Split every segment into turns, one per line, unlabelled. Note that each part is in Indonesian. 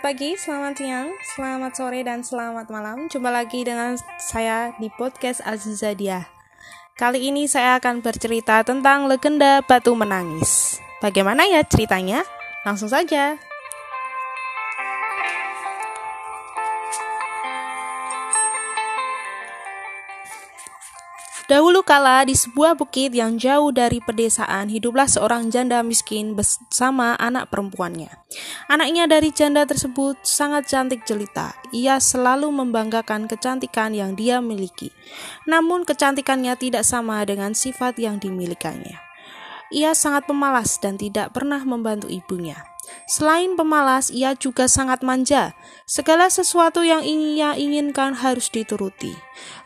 pagi, selamat siang, selamat sore, dan selamat malam. Jumpa lagi dengan saya di podcast Aziza Dia. Kali ini saya akan bercerita tentang legenda Batu Menangis. Bagaimana ya ceritanya? Langsung saja. Dahulu kala di sebuah bukit yang jauh dari pedesaan hiduplah seorang janda miskin bersama anak perempuannya. Anaknya dari janda tersebut sangat cantik jelita. Ia selalu membanggakan kecantikan yang dia miliki. Namun kecantikannya tidak sama dengan sifat yang dimilikannya. Ia sangat pemalas dan tidak pernah membantu ibunya. Selain pemalas, ia juga sangat manja. Segala sesuatu yang ia inginkan harus dituruti.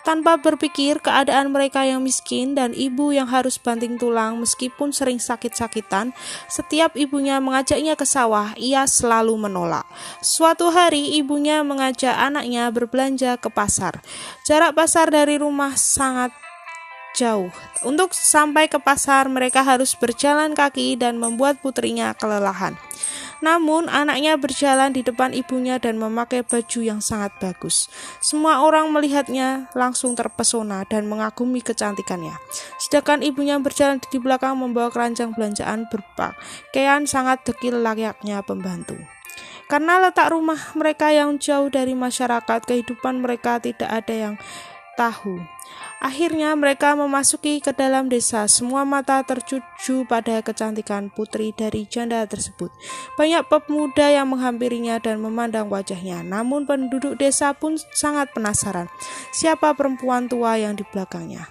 Tanpa berpikir keadaan mereka yang miskin dan ibu yang harus banting tulang meskipun sering sakit-sakitan, setiap ibunya mengajaknya ke sawah, ia selalu menolak. Suatu hari ibunya mengajak anaknya berbelanja ke pasar. Jarak pasar dari rumah sangat jauh. Untuk sampai ke pasar, mereka harus berjalan kaki dan membuat putrinya kelelahan. Namun, anaknya berjalan di depan ibunya dan memakai baju yang sangat bagus. Semua orang melihatnya langsung terpesona dan mengagumi kecantikannya. Sedangkan ibunya berjalan di belakang membawa keranjang belanjaan berpakaian sangat dekil layaknya pembantu. Karena letak rumah mereka yang jauh dari masyarakat, kehidupan mereka tidak ada yang tahu. Akhirnya mereka memasuki ke dalam desa. Semua mata tertuju pada kecantikan putri dari janda tersebut. Banyak pemuda yang menghampirinya dan memandang wajahnya. Namun penduduk desa pun sangat penasaran. Siapa perempuan tua yang di belakangnya?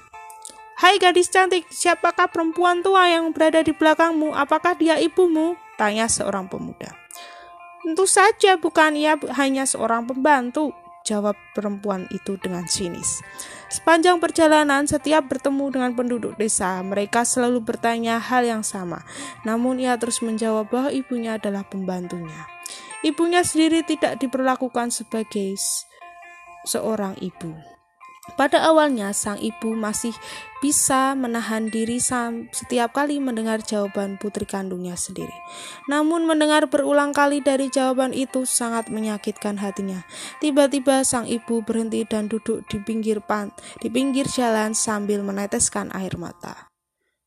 Hai gadis cantik, siapakah perempuan tua yang berada di belakangmu? Apakah dia ibumu? Tanya seorang pemuda. Tentu saja bukan ia hanya seorang pembantu, jawab perempuan itu dengan sinis. Sepanjang perjalanan, setiap bertemu dengan penduduk desa, mereka selalu bertanya hal yang sama. Namun ia terus menjawab bahwa ibunya adalah pembantunya. Ibunya sendiri tidak diperlakukan sebagai seorang ibu. Pada awalnya, sang ibu masih bisa menahan diri setiap kali mendengar jawaban putri kandungnya sendiri. Namun, mendengar berulang kali dari jawaban itu sangat menyakitkan hatinya. Tiba-tiba, sang ibu berhenti dan duduk di pinggir pan, di pinggir jalan sambil meneteskan air mata.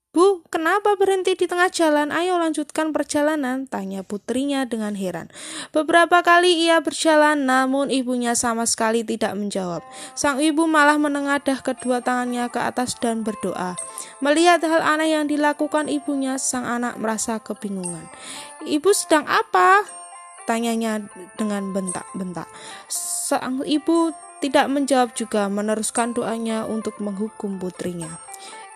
Bu, kenapa berhenti di tengah jalan? Ayo lanjutkan perjalanan, tanya putrinya dengan heran. Beberapa kali ia berjalan, namun ibunya sama sekali tidak menjawab. Sang ibu malah menengadah kedua tangannya ke atas dan berdoa. Melihat hal aneh yang dilakukan ibunya, sang anak merasa kebingungan. Ibu sedang apa? Tanyanya dengan bentak-bentak. Sang ibu tidak menjawab juga meneruskan doanya untuk menghukum putrinya.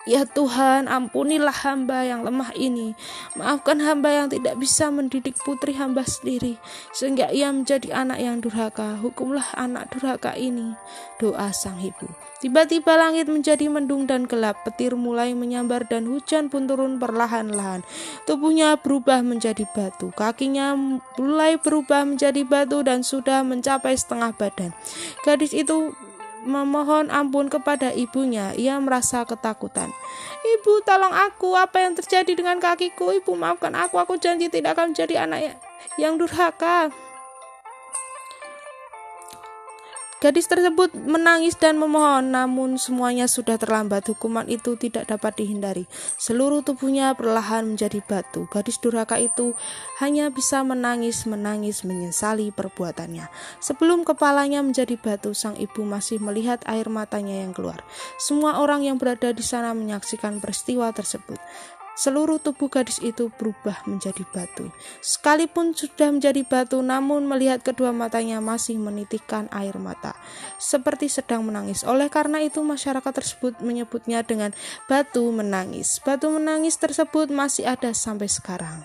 Ya Tuhan, ampunilah hamba yang lemah ini. Maafkan hamba yang tidak bisa mendidik putri hamba sendiri, sehingga ia menjadi anak yang durhaka. Hukumlah anak durhaka ini. Doa sang ibu. Tiba-tiba langit menjadi mendung dan gelap, petir mulai menyambar dan hujan pun turun perlahan-lahan. Tubuhnya berubah menjadi batu, kakinya mulai berubah menjadi batu dan sudah mencapai setengah badan. Gadis itu memohon ampun kepada ibunya, ia merasa ketakutan. Ibu, tolong aku. Apa yang terjadi dengan kakiku? Ibu, maafkan aku. Aku janji tidak akan menjadi anak yang durhaka. Gadis tersebut menangis dan memohon, namun semuanya sudah terlambat. Hukuman itu tidak dapat dihindari. Seluruh tubuhnya perlahan menjadi batu. Gadis durhaka itu hanya bisa menangis, menangis, menyesali perbuatannya. Sebelum kepalanya menjadi batu, sang ibu masih melihat air matanya yang keluar. Semua orang yang berada di sana menyaksikan peristiwa tersebut. Seluruh tubuh gadis itu berubah menjadi batu. Sekalipun sudah menjadi batu, namun melihat kedua matanya masih menitikkan air mata, seperti sedang menangis. Oleh karena itu, masyarakat tersebut menyebutnya dengan batu menangis. Batu menangis tersebut masih ada sampai sekarang.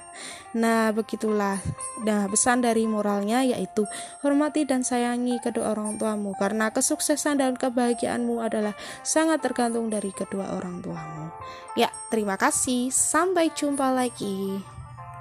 Nah, begitulah. Nah, pesan dari moralnya yaitu hormati dan sayangi kedua orang tuamu karena kesuksesan dan kebahagiaanmu adalah sangat tergantung dari kedua orang tuamu. Ya, terima kasih. Sampai jumpa lagi.